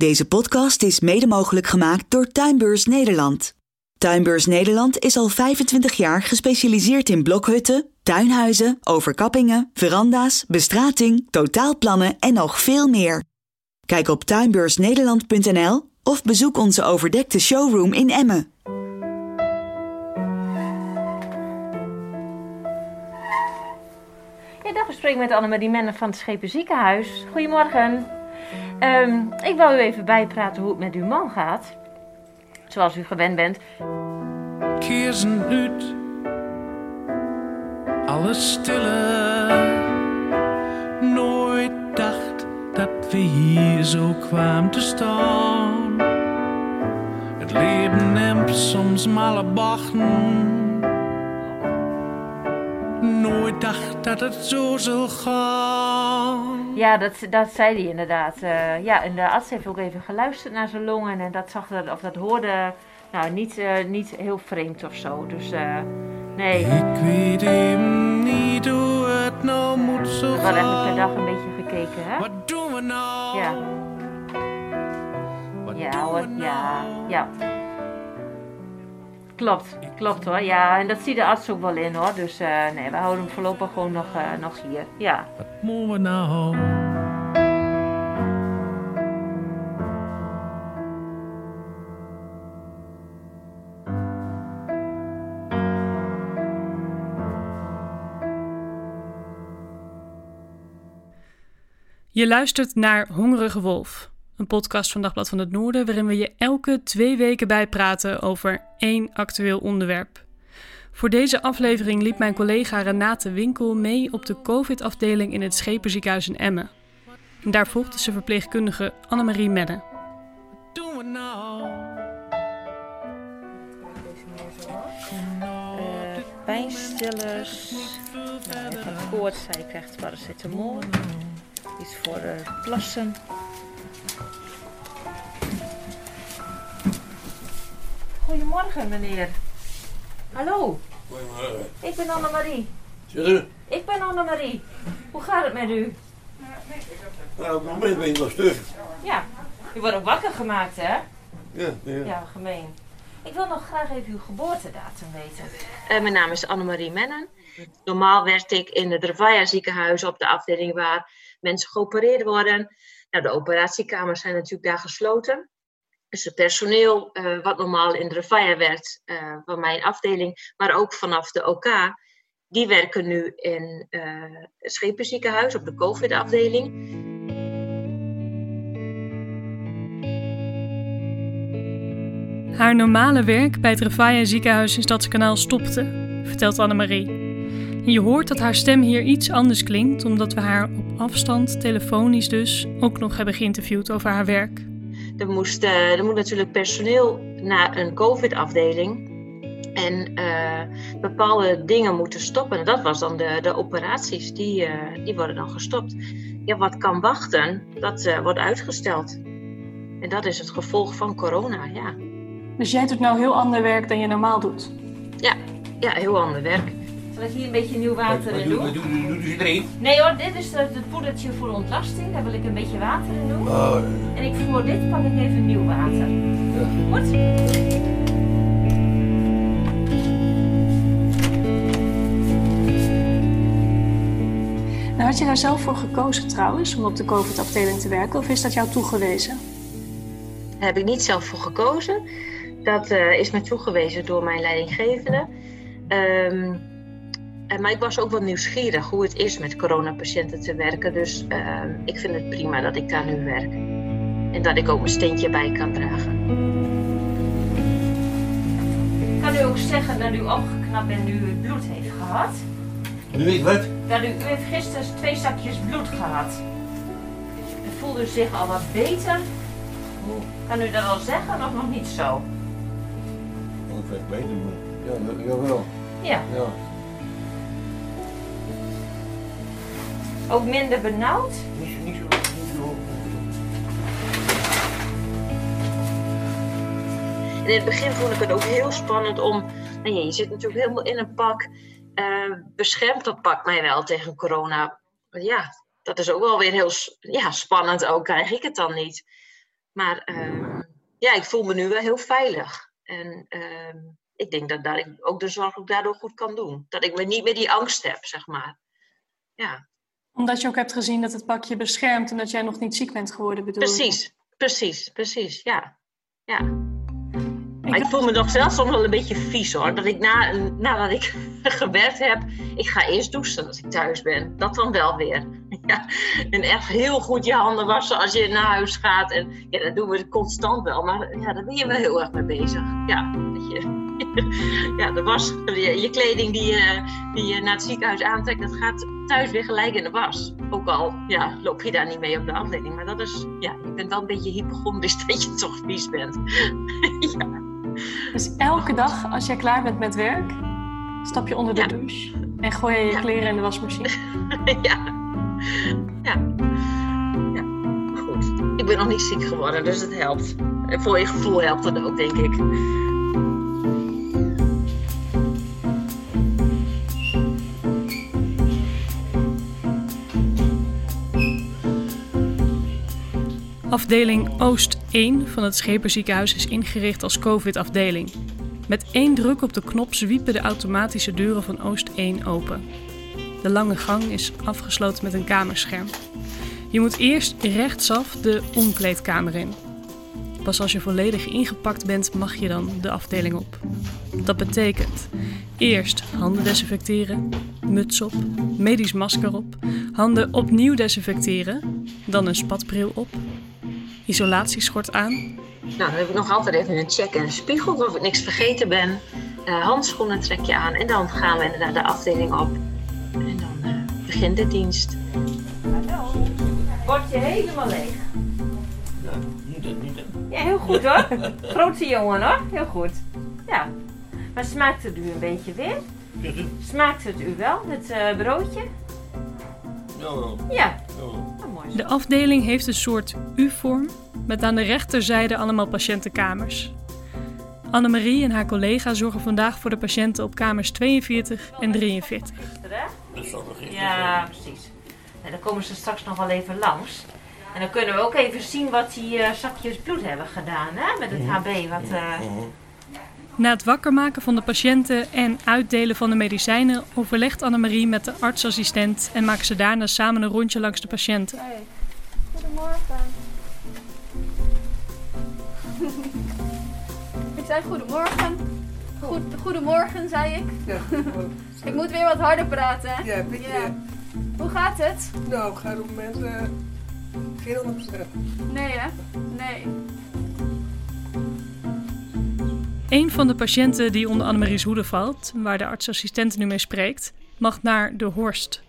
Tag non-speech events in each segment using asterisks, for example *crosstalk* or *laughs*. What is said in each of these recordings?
Deze podcast is mede mogelijk gemaakt door Tuinbeurs Nederland. Tuinbeurs Nederland is al 25 jaar gespecialiseerd in blokhutten, tuinhuizen, overkappingen, veranda's, bestrating, totaalplannen en nog veel meer. Kijk op tuinbeursnederland.nl of bezoek onze overdekte showroom in Emmen. Ja, dag, we spreken met Annemarie Menne van het Schepen Ziekenhuis. Goedemorgen. Um, ik wil u even bijpraten hoe het met uw man gaat. Zoals u gewend bent. Kiezen uit. Alles stille. Nooit dacht dat we hier zo kwamen te staan. Het leven neemt soms malle bachten nooit dacht dat het zo zou gaan. Ja, dat, dat zei hij inderdaad. Uh, ja, en de arts heeft ook even geluisterd naar zijn longen en dat zag dat, of dat hoorde, nou, niet, uh, niet heel vreemd of zo. Dus uh, nee. Ik weet hem niet hoe het nou moet zo gaan. We hadden per dag een beetje gekeken, hè? Wat doen we nou? Ja. Wat Ja doen we nou? ja, ja. Klopt, klopt hoor. Ja, en dat ziet de arts ook wel in hoor. Dus eh, nee, we houden hem voorlopig gewoon nog, eh, nog hier. Ja. Wat moeten we nou? Je luistert naar Hongerige Wolf, een podcast van Dagblad van het Noorden, waarin we je elke twee weken bijpraten over één actueel onderwerp. Voor deze aflevering liep mijn collega Renate Winkel mee op de COVID-afdeling in het Schepenziekenhuis in Emmen. En daar volgde ze verpleegkundige Annemarie Medde. Wat doen we nou? Eh, pijnstillers. Nou, even een koorts. Hij krijgt paracetamol. Iets voor eh, plassen. Goedemorgen meneer. Hallo. Goedemorgen. Ik ben Annemarie. Zeg u? Ik ben Annemarie. Hoe gaat het met u? Nou, op het moment ben je nog stuk. Ja. U wordt ook wakker gemaakt hè? Ja, ja. Ja, gemeen. Ik wil nog graag even uw geboortedatum weten. Eh, mijn naam is Annemarie Mennen. Normaal werkte ik in het Revaya ziekenhuis op de afdeling waar mensen geopereerd worden. Nou, de operatiekamers zijn natuurlijk daar gesloten. Dus het personeel eh, wat normaal in de Revaya werkt eh, van mijn afdeling, maar ook vanaf de OK, die werken nu in eh, het Schepenziekenhuis op de COVID-afdeling. Haar normale werk bij het Revaya ziekenhuis in Stadskanaal stopte, vertelt Annemarie. En je hoort dat haar stem hier iets anders klinkt, omdat we haar op afstand, telefonisch dus, ook nog hebben geïnterviewd over haar werk. Er, moest, eh, er moet natuurlijk personeel naar een COVID-afdeling. En eh, bepaalde dingen moeten stoppen. En dat was dan de, de operaties, die, eh, die worden dan gestopt. Ja, wat kan wachten, dat wordt uitgesteld. En dat is het gevolg van corona, ja. Dus jij doet nou heel ander werk dan je normaal doet. Ja, ja heel ander werk. Zal ik hier een beetje nieuw water in doen? Doe je erin? Nee hoor, dit is het poedertje voor ontlasting. Daar wil ik een beetje water in doen. Oh, En ik voor dit pak ik even nieuw water. Goed? Nou, had je daar zelf voor gekozen trouwens, om op de COVID-afdeling te werken, of is dat jou toegewezen? Daar heb ik niet zelf voor gekozen. Dat eh, is me toegewezen door mijn leidinggevende. Ehm, eh, maar ik was ook wel nieuwsgierig hoe het is met coronapatiënten te werken. Dus ehm, ik vind het prima dat ik daar nu werk. En dat ik ook mijn steentje bij kan dragen. Kan u ook zeggen dat u opgeknapt bent nu u bloed heeft gehad? Nu weet wat? Dat u, u heeft gisteren twee zakjes bloed gehad. En voelde u zich al wat beter? Kan u dat al zeggen of nog niet zo? Ik weet beter, maar ja, ja, jawel. Ja. Ja. Ook minder benauwd? Niet, niet zo, niet zo. En in het begin vond ik het ook heel spannend om. Nou ja, je zit natuurlijk helemaal in een pak. eh, beschermt dat pak mij wel tegen corona? Maar ja, dat is ook wel weer heel ja, spannend. Ook krijg ik het dan niet. Maar ehm, ja, ik voel me nu wel heel veilig. En ehm, ik denk dat, dat ik ook de zorg ook daardoor goed kan doen. Dat ik me niet meer die angst heb, zeg maar. Ja, Omdat je ook hebt gezien dat het pakje beschermt en dat jij nog niet ziek bent geworden, bedoel je? precies. Precies, precies. Ja. ja. Maar ik voel me nog zelfs soms wel een beetje vies hoor. Dat ik na, nadat ik *laughs* gewerkt heb, ik ga eerst douchen als ik thuis ben. Dat dan wel weer. *laughs* Ja. En echt heel goed je handen wassen als je naar huis gaat. En ja, dat doen we constant wel. Maar ja, daar ben je wel heel erg mee bezig. Ja, dat je, *laughs* ja de was, je, je kleding die je, die je naar het ziekenhuis aantrekt, dat gaat thuis weer gelijk in de was. Ook al ja, loop je daar niet mee op de afdeling. Maar dat is, ja, je bent wel een beetje hypochondrisch *laughs* dat je toch vies bent. *laughs* ja. Dus elke dag als jij klaar bent met werk, stap je onder de Ja. douche en gooi je je Ja. kleren in de wasmachine. ja. Ja. Ja. Goed. Ik ben nog niet ziek geworden, dus het helpt. Voor je gevoel helpt het ook, denk ik. Afdeling Oost 1 van het Scheperziekenhuis is ingericht als COVID-afdeling. Met één druk op de knop zwiepen de automatische deuren van Oost 1 open. De lange gang is afgesloten met een kamerscherm. Je moet eerst rechtsaf de omkleedkamer in. Pas als je volledig ingepakt bent, mag je dan de afdeling op. Dat betekent eerst handen desinfecteren, muts op, medisch masker op, handen opnieuw desinfecteren, dan een spatbril op, isolatieschort aan, Nou, dan heb ik nog altijd even een check en een spiegel of ik niks vergeten ben. Eh, handschoenen trek je aan en dan gaan we inderdaad de afdeling op. En dan eh, begint de dienst. Word je helemaal leeg. Ja, niet dat, niet dat. Ja, heel goed hoor. *laughs* Grote jongen hoor. Heel goed. Ja. Maar smaakt het u een beetje weer? *laughs* Smaakt het u wel, het eh, broodje? Ja. mooi. De afdeling heeft een soort U-vorm met aan de rechterzijde allemaal patiëntenkamers. Annemarie en haar collega zorgen vandaag voor de patiënten op kamers 42 en 43. Dat zal nog even Ja, precies. En dan komen ze straks nog wel even langs. En dan kunnen we ook even zien wat die eh, zakjes bloed hebben gedaan, hè? Met het HB. Wat, eh, Na het wakker maken van de patiënten en uitdelen van de medicijnen overlegt Annemarie met de artsassistent en maken ze daarna samen een rondje langs de patiënten. Goedemorgen. *laughs* ik zei goedemorgen. Goed, goedemorgen, zei ik. Ja, *laughs* Ik moet weer wat harder praten. hè? ja, weet je, Ja. Hoe gaat het? nou, gaat op het moment eh, geen 100%. Nee, hè? Nee. Een van de patiënten die onder Annemarie's hoede valt, waar de artsassistent nu mee spreekt, mag naar de Horst.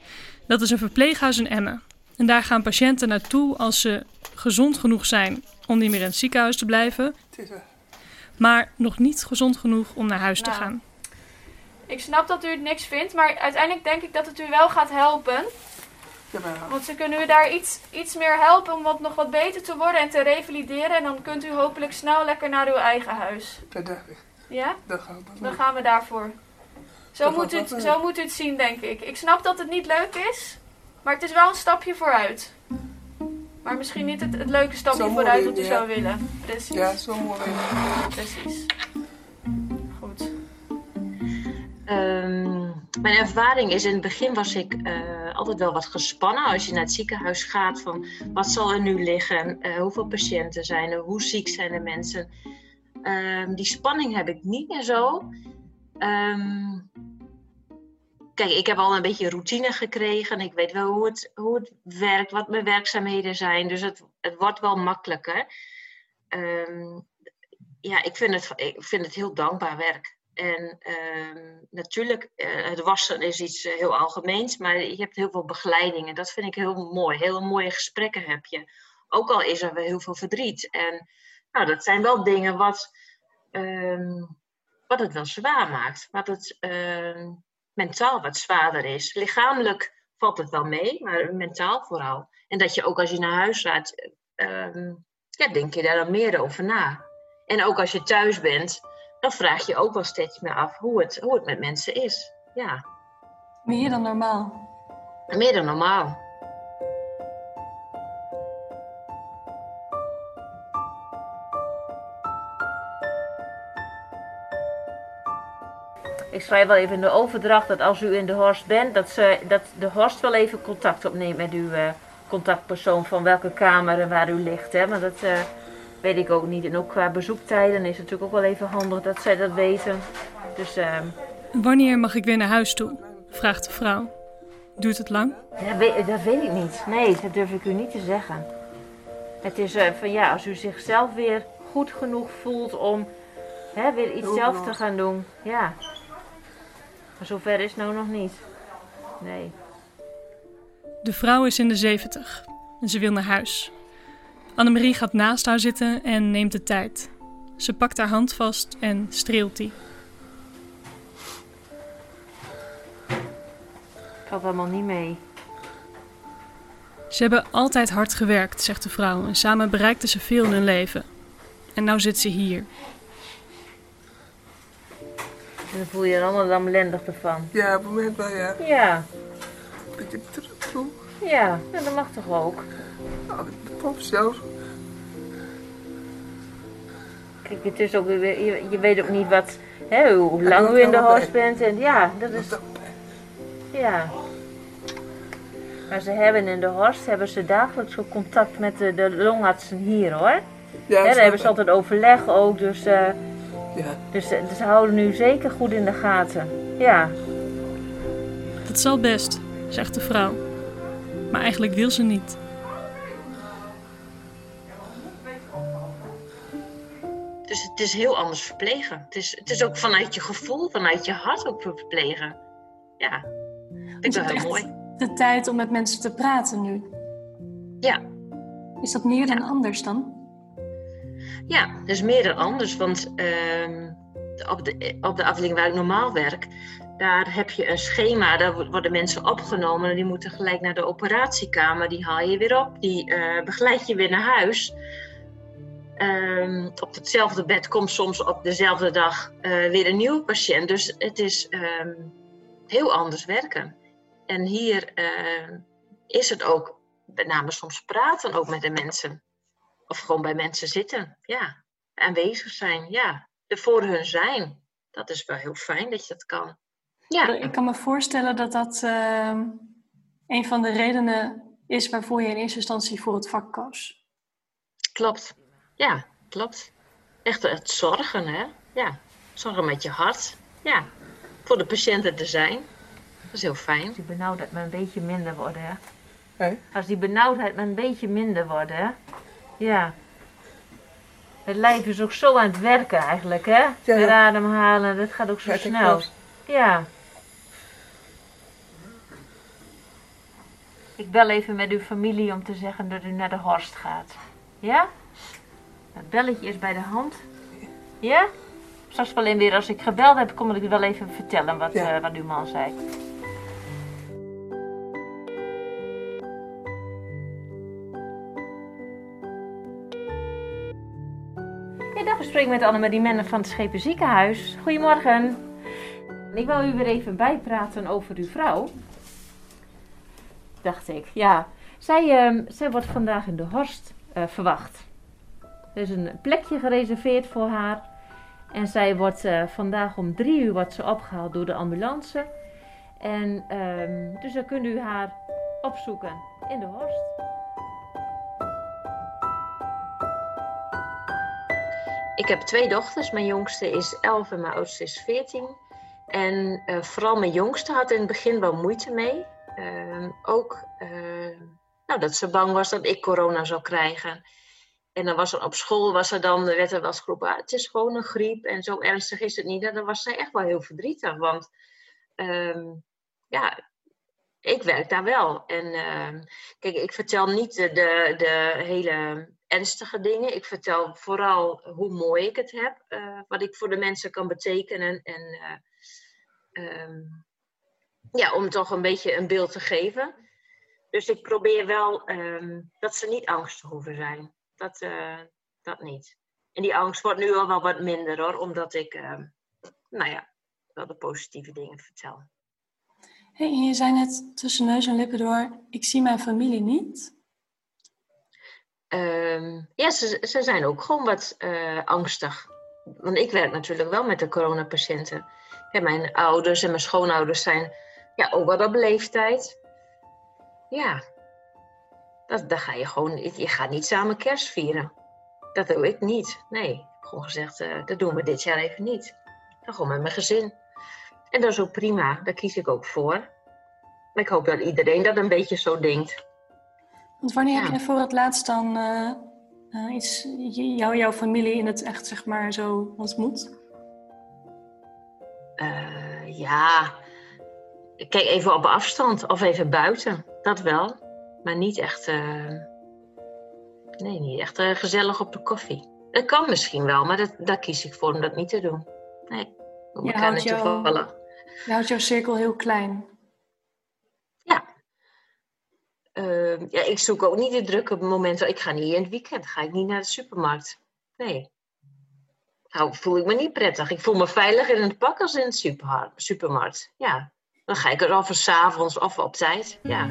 Dat is een verpleeghuis in Emmen. En daar gaan patiënten naartoe als ze gezond genoeg zijn om niet meer in het ziekenhuis te blijven, Het is, eh, maar nog niet gezond genoeg om naar huis te Nou. gaan. Ik snap dat u het niks vindt, maar uiteindelijk denk ik dat het u wel gaat helpen. Jawel, Want ze kunnen u daar iets, iets meer helpen om wat, nog wat beter te worden en te revalideren. En dan kunt u hopelijk snel lekker naar uw eigen huis. dat dacht ik. Ja? Dat gaat wel. Dan gaan we daarvoor. Zo Dat moet, u het, wel zo moet u het zien, denk ik. Ik snap dat het niet leuk is, maar het is wel een stapje vooruit. Maar misschien niet het, het leuke stapje Zo vooruit wat u ja. zou willen. Precies. Ja, zo mooi. Precies. Goed. Ehm, mijn ervaring is in het begin was ik eh, altijd wel wat gespannen als je naar het ziekenhuis gaat van wat zal er nu liggen, Eh, hoeveel patiënten zijn er, hoe ziek zijn de mensen. Ehm, die spanning heb ik niet meer zo. Ehm, kijk, ik heb al een beetje routine gekregen. Ik weet wel hoe het, hoe het werkt, wat mijn werkzaamheden zijn. Dus het, het wordt wel makkelijker. Ehm, ja, ik vind, het, ik vind het heel dankbaar werk. En ehm, natuurlijk, eh, het wassen is iets eh, heel algemeens, maar je hebt heel veel begeleiding. En dat vind ik heel mooi. Hele mooie gesprekken heb je. Ook al is er wel heel veel verdriet. En Nou, dat zijn wel dingen wat, ehm, wat het wel zwaar maakt. Wat het ehm, mentaal wat zwaarder is. Lichamelijk valt het wel mee, maar mentaal vooral. En dat je ook als je naar huis gaat, ja, denk je daar dan meer over na. En ook als je thuis bent, dan vraag je ook wel steeds meer af hoe het, hoe het met mensen is. Ja. Meer dan normaal. Meer dan normaal. Ik schrijf wel even in de overdracht dat als u in de Horst bent, dat, ze, dat de Horst wel even contact opneemt met uw uh, contactpersoon van welke kamer en waar u ligt. Hè? Maar dat uh, weet ik ook niet. En ook qua bezoektijden is het natuurlijk ook wel even handig dat zij dat weten. Dus, uh... Wanneer mag ik weer naar huis toe? vraagt de vrouw. Duurt het lang? Ja, weet, dat weet ik niet. Nee, dat durf ik u niet te zeggen. Het is uh, van ja, als u zichzelf weer goed genoeg voelt om hè, weer iets zelf te gaan doen. Ja. Maar zover is het nou nog niet. Nee. De vrouw is in de zeventig en ze wil naar huis. Annemarie gaat naast haar zitten en neemt de tijd. Ze pakt haar hand vast en streelt die. Valt allemaal niet mee. Ze hebben altijd hard gewerkt, zegt de vrouw, en samen bereikten ze veel in hun leven. En nou zit ze hier. En dan voel je je allemaal lamlendig ervan. Ja, op het moment wel, ja. Ja. Beetje. Ja, en dat mag toch ook? Nou, dat klopt zelfs. Kijk, het is ook, je, je weet ook niet wat, hè, hoe lang u in de horst bent. En ja, dat is... Ja. Maar ze hebben in de Horst hebben ze dagelijks ook contact met de, de longartsen hier hoor. Ja, daar hebben ze altijd overleg ook, dus, uh, ja. dus, dus ze houden nu zeker goed in de gaten. Ja. Dat zal best, zegt de vrouw. Maar eigenlijk wil ze niet. Dus het is heel anders verplegen. Het is, het is ook vanuit je gevoel, vanuit je hart ook verplegen. Ja, vind ik wel heel mooi. De tijd om met mensen te praten nu. Ja. Is dat meer dan anders dan? Ja, dat is meer dan anders. Want uh, op, de, op de afdeling waar ik normaal werk, daar heb je een schema. Daar worden mensen opgenomen en die moeten gelijk naar de operatiekamer. Die haal je weer op, die uh, begeleid je weer naar huis. Um, op hetzelfde bed komt soms op dezelfde dag uh, weer een nieuwe patiënt. Dus het is um, heel anders werken. En hier uh, is het ook met name soms praten ook met de mensen. Of gewoon bij mensen zitten. Ja, aanwezig zijn. Ja, er voor hun zijn. Dat is wel heel fijn dat je dat kan. Ja. Ik kan me voorstellen dat dat uh, een van de redenen is waarvoor je in eerste instantie voor het vak koos. Klopt. Ja, klopt. Echt het zorgen, hè? Ja, zorgen met je hart. Ja, voor de patiënten te zijn. Dat is heel fijn. Als die benauwdheid maar een beetje minder wordt, hè? Hey? Als die benauwdheid maar een beetje minder wordt, hè? Ja. Het lijf is ook zo aan het werken eigenlijk, hè? Ja, ja. Met ademhalen, dat gaat ook zo ja, snel. Ja. Ik bel even met uw familie om te zeggen dat u naar de Horst gaat. Ja? Het belletje is bij de hand. Ja? Straks wel in weer als ik gebeld heb, kom ik u wel even vertellen wat, ja. uh, wat uw man zei. Dag, ik spreek met Annemarie Menne van het Schepen Ziekenhuis. Goedemorgen. Ik wil u weer even bijpraten over uw vrouw. Dacht ik, ja. Zij, uh, zij wordt vandaag in de Horst uh, verwacht. Er is een plekje gereserveerd voor haar. En zij wordt uh, vandaag om drie uur wordt ze opgehaald door de ambulance. En um, dus dan kunt u haar opzoeken in de Horst. Ik heb twee dochters. Mijn jongste is 11 en mijn oudste is 14. En uh, vooral mijn jongste had in het begin wel moeite mee. Uh, ook uh, nou, dat ze bang was dat ik corona zou krijgen. En dan was er op school, was er dan, werd er wel geroepen, ah, het is gewoon een griep en zo ernstig is het niet. En dan was zij echt wel heel verdrietig, want um, ja, ik werk daar wel. En kijk, ik vertel niet de, de, hele ernstige dingen. Ik vertel vooral hoe mooi ik het heb, uh, wat ik voor de mensen kan betekenen. En um, ja, om toch een beetje een beeld te geven. Dus ik probeer wel um, dat ze niet angstig hoeven zijn. Dat, uh, dat niet. En die angst wordt nu al wel wat minder hoor, omdat ik, nou ja, wel de positieve dingen vertel. Hey, je zei net tussen neus en lippen door, ik zie mijn familie niet. Um, ja, ze, ze zijn ook gewoon wat uh, angstig. Want ik werk natuurlijk wel met de coronapatiënten. Ja, mijn ouders en mijn schoonouders zijn ja, ook wel op leeftijd. Ja, dat, dat ga je gewoon, je gaat niet samen kerst vieren. Dat doe ik niet. Nee, gewoon gezegd, uh, dat doen we dit jaar even niet. Dan gewoon met mijn gezin. En dat is ook prima, daar kies ik ook voor. Maar ik hoop dat iedereen dat een beetje zo denkt. Want wanneer ja. heb je voor het laatst dan uh, uh, iets, jou, jouw familie in het echt zeg maar zo ontmoet? Ja, kijk even op afstand of even buiten, dat wel. Maar niet echt, nee, niet echt gezellig op de koffie. Dat kan misschien wel, maar dat, daar kies ik voor om dat niet te doen. Nee, we je houdt, jou, je houdt jouw cirkel heel klein. Uh, ja, ik zoek ook niet de drukke momenten. Ik ga niet in het weekend, ga ik niet naar de supermarkt. Nee. Nou, voel ik me niet prettig. Ik voel me veiliger in het pak als in de supermarkt. Ja. Dan ga ik er of s'avonds of op tijd. Ja.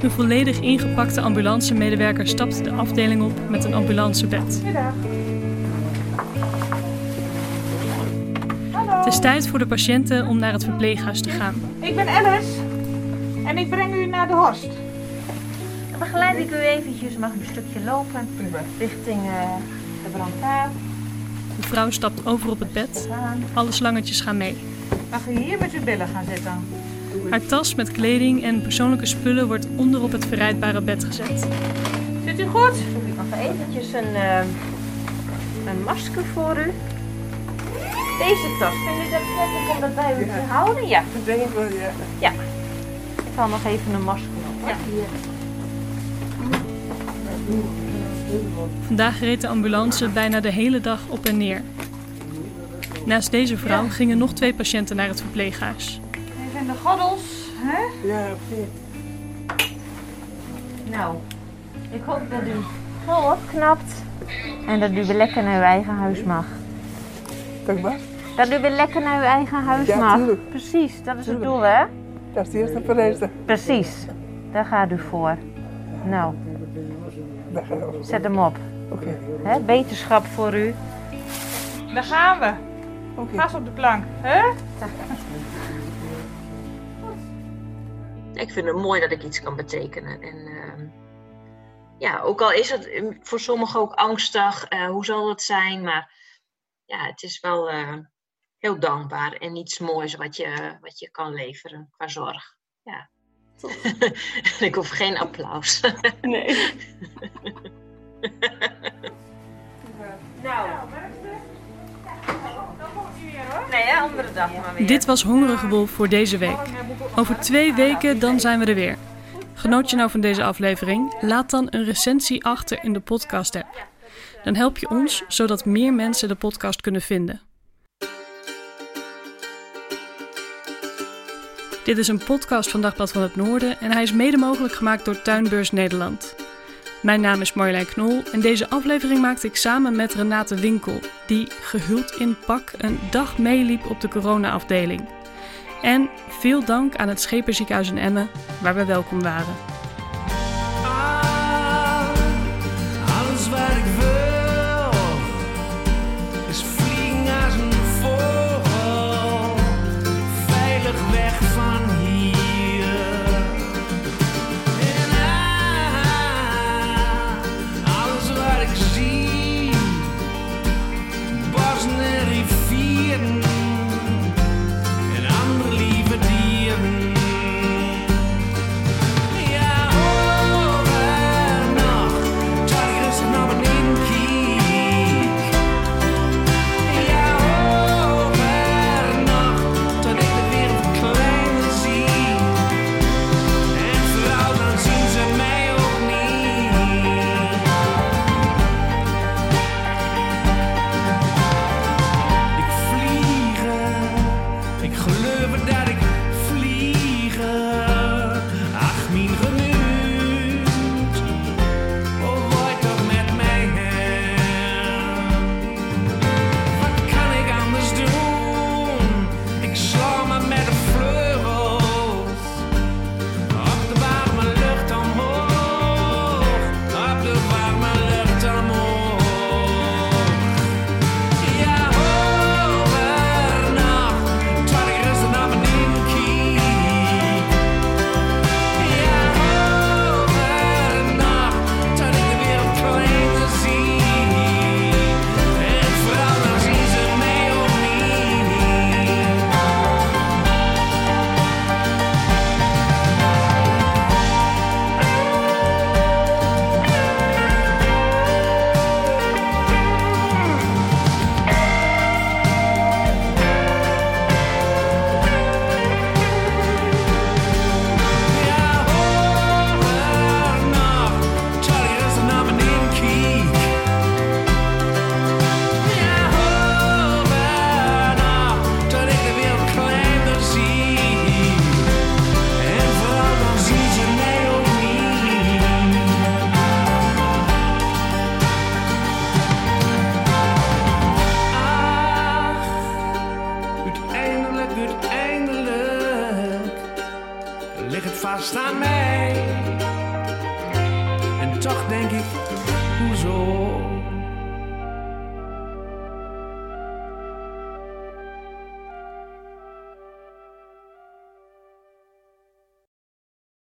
Een volledig ingepakte ambulancemedewerker stapt de afdeling op met een ambulancebed. Het is tijd voor de patiënten om naar het verpleeghuis te gaan. Ik ben Alice en ik breng u naar de Horst. Dan begeleid ik u eventjes, mag een stukje lopen richting uh, de brancard. De vrouw stapt over op het bed. Alle slangetjes gaan mee. Mag u hier met uw billen gaan zitten? Haar tas met kleding en persoonlijke spullen wordt onder op het verrijdbare bed gezet. Zit u goed? Ik mag eventjes een, uh, een masker voor u. Deze tas, vind je dat prettig om dat bij u te houden? Ja. Dat denk ik wel, ja. Ja. Ik zal nog even een masker op. Ja. Vandaag reed de ambulance bijna de hele dag op en neer. Naast deze vrouw ja. gingen nog twee patiënten naar het verpleeghuis. Even de goddels, hè? Ja, oké. Nou, ik hoop dat u vol opknapt en dat u weer lekker naar uw eigen huis mag. Kijk maar. Dat u weer lekker naar uw eigen huis ja, mag. Tuurlijk. Precies, dat is tuurlijk. het doel, hè? Dat is de eerste vereiste. Precies, daar gaat u voor. Nou, zet hem op. Oké. Okay. Beterschap voor u. Daar gaan we. Okay. Vast op de plank, hè? Ik vind het mooi dat ik iets kan betekenen. En uh, ja, ook al is het voor sommigen ook angstig, uh, hoe zal het zijn? Maar ja, het is wel uh, heel dankbaar en iets moois wat je, wat je kan leveren qua zorg. Ja. *laughs* ik hoef geen applaus. *laughs* nee. nou. Nee, andere dag maar weer. Dit was Hongerige Wolf voor deze week. Over twee weken dan zijn we er weer. Genoot je nou van deze aflevering? Laat dan een recensie achter in de podcast app. Dan help je ons zodat meer mensen de podcast kunnen vinden. Dit is een podcast van Dagblad van het Noorden en hij is mede mogelijk gemaakt door Tuinbeurs Nederland. Mijn naam is Marjolein Knol en deze aflevering maakte ik samen met Renate Winkel, die gehuld in pak een dag meeliep op de corona-afdeling. En veel dank aan het Schepenziekenhuis in Emmen, waar we welkom waren.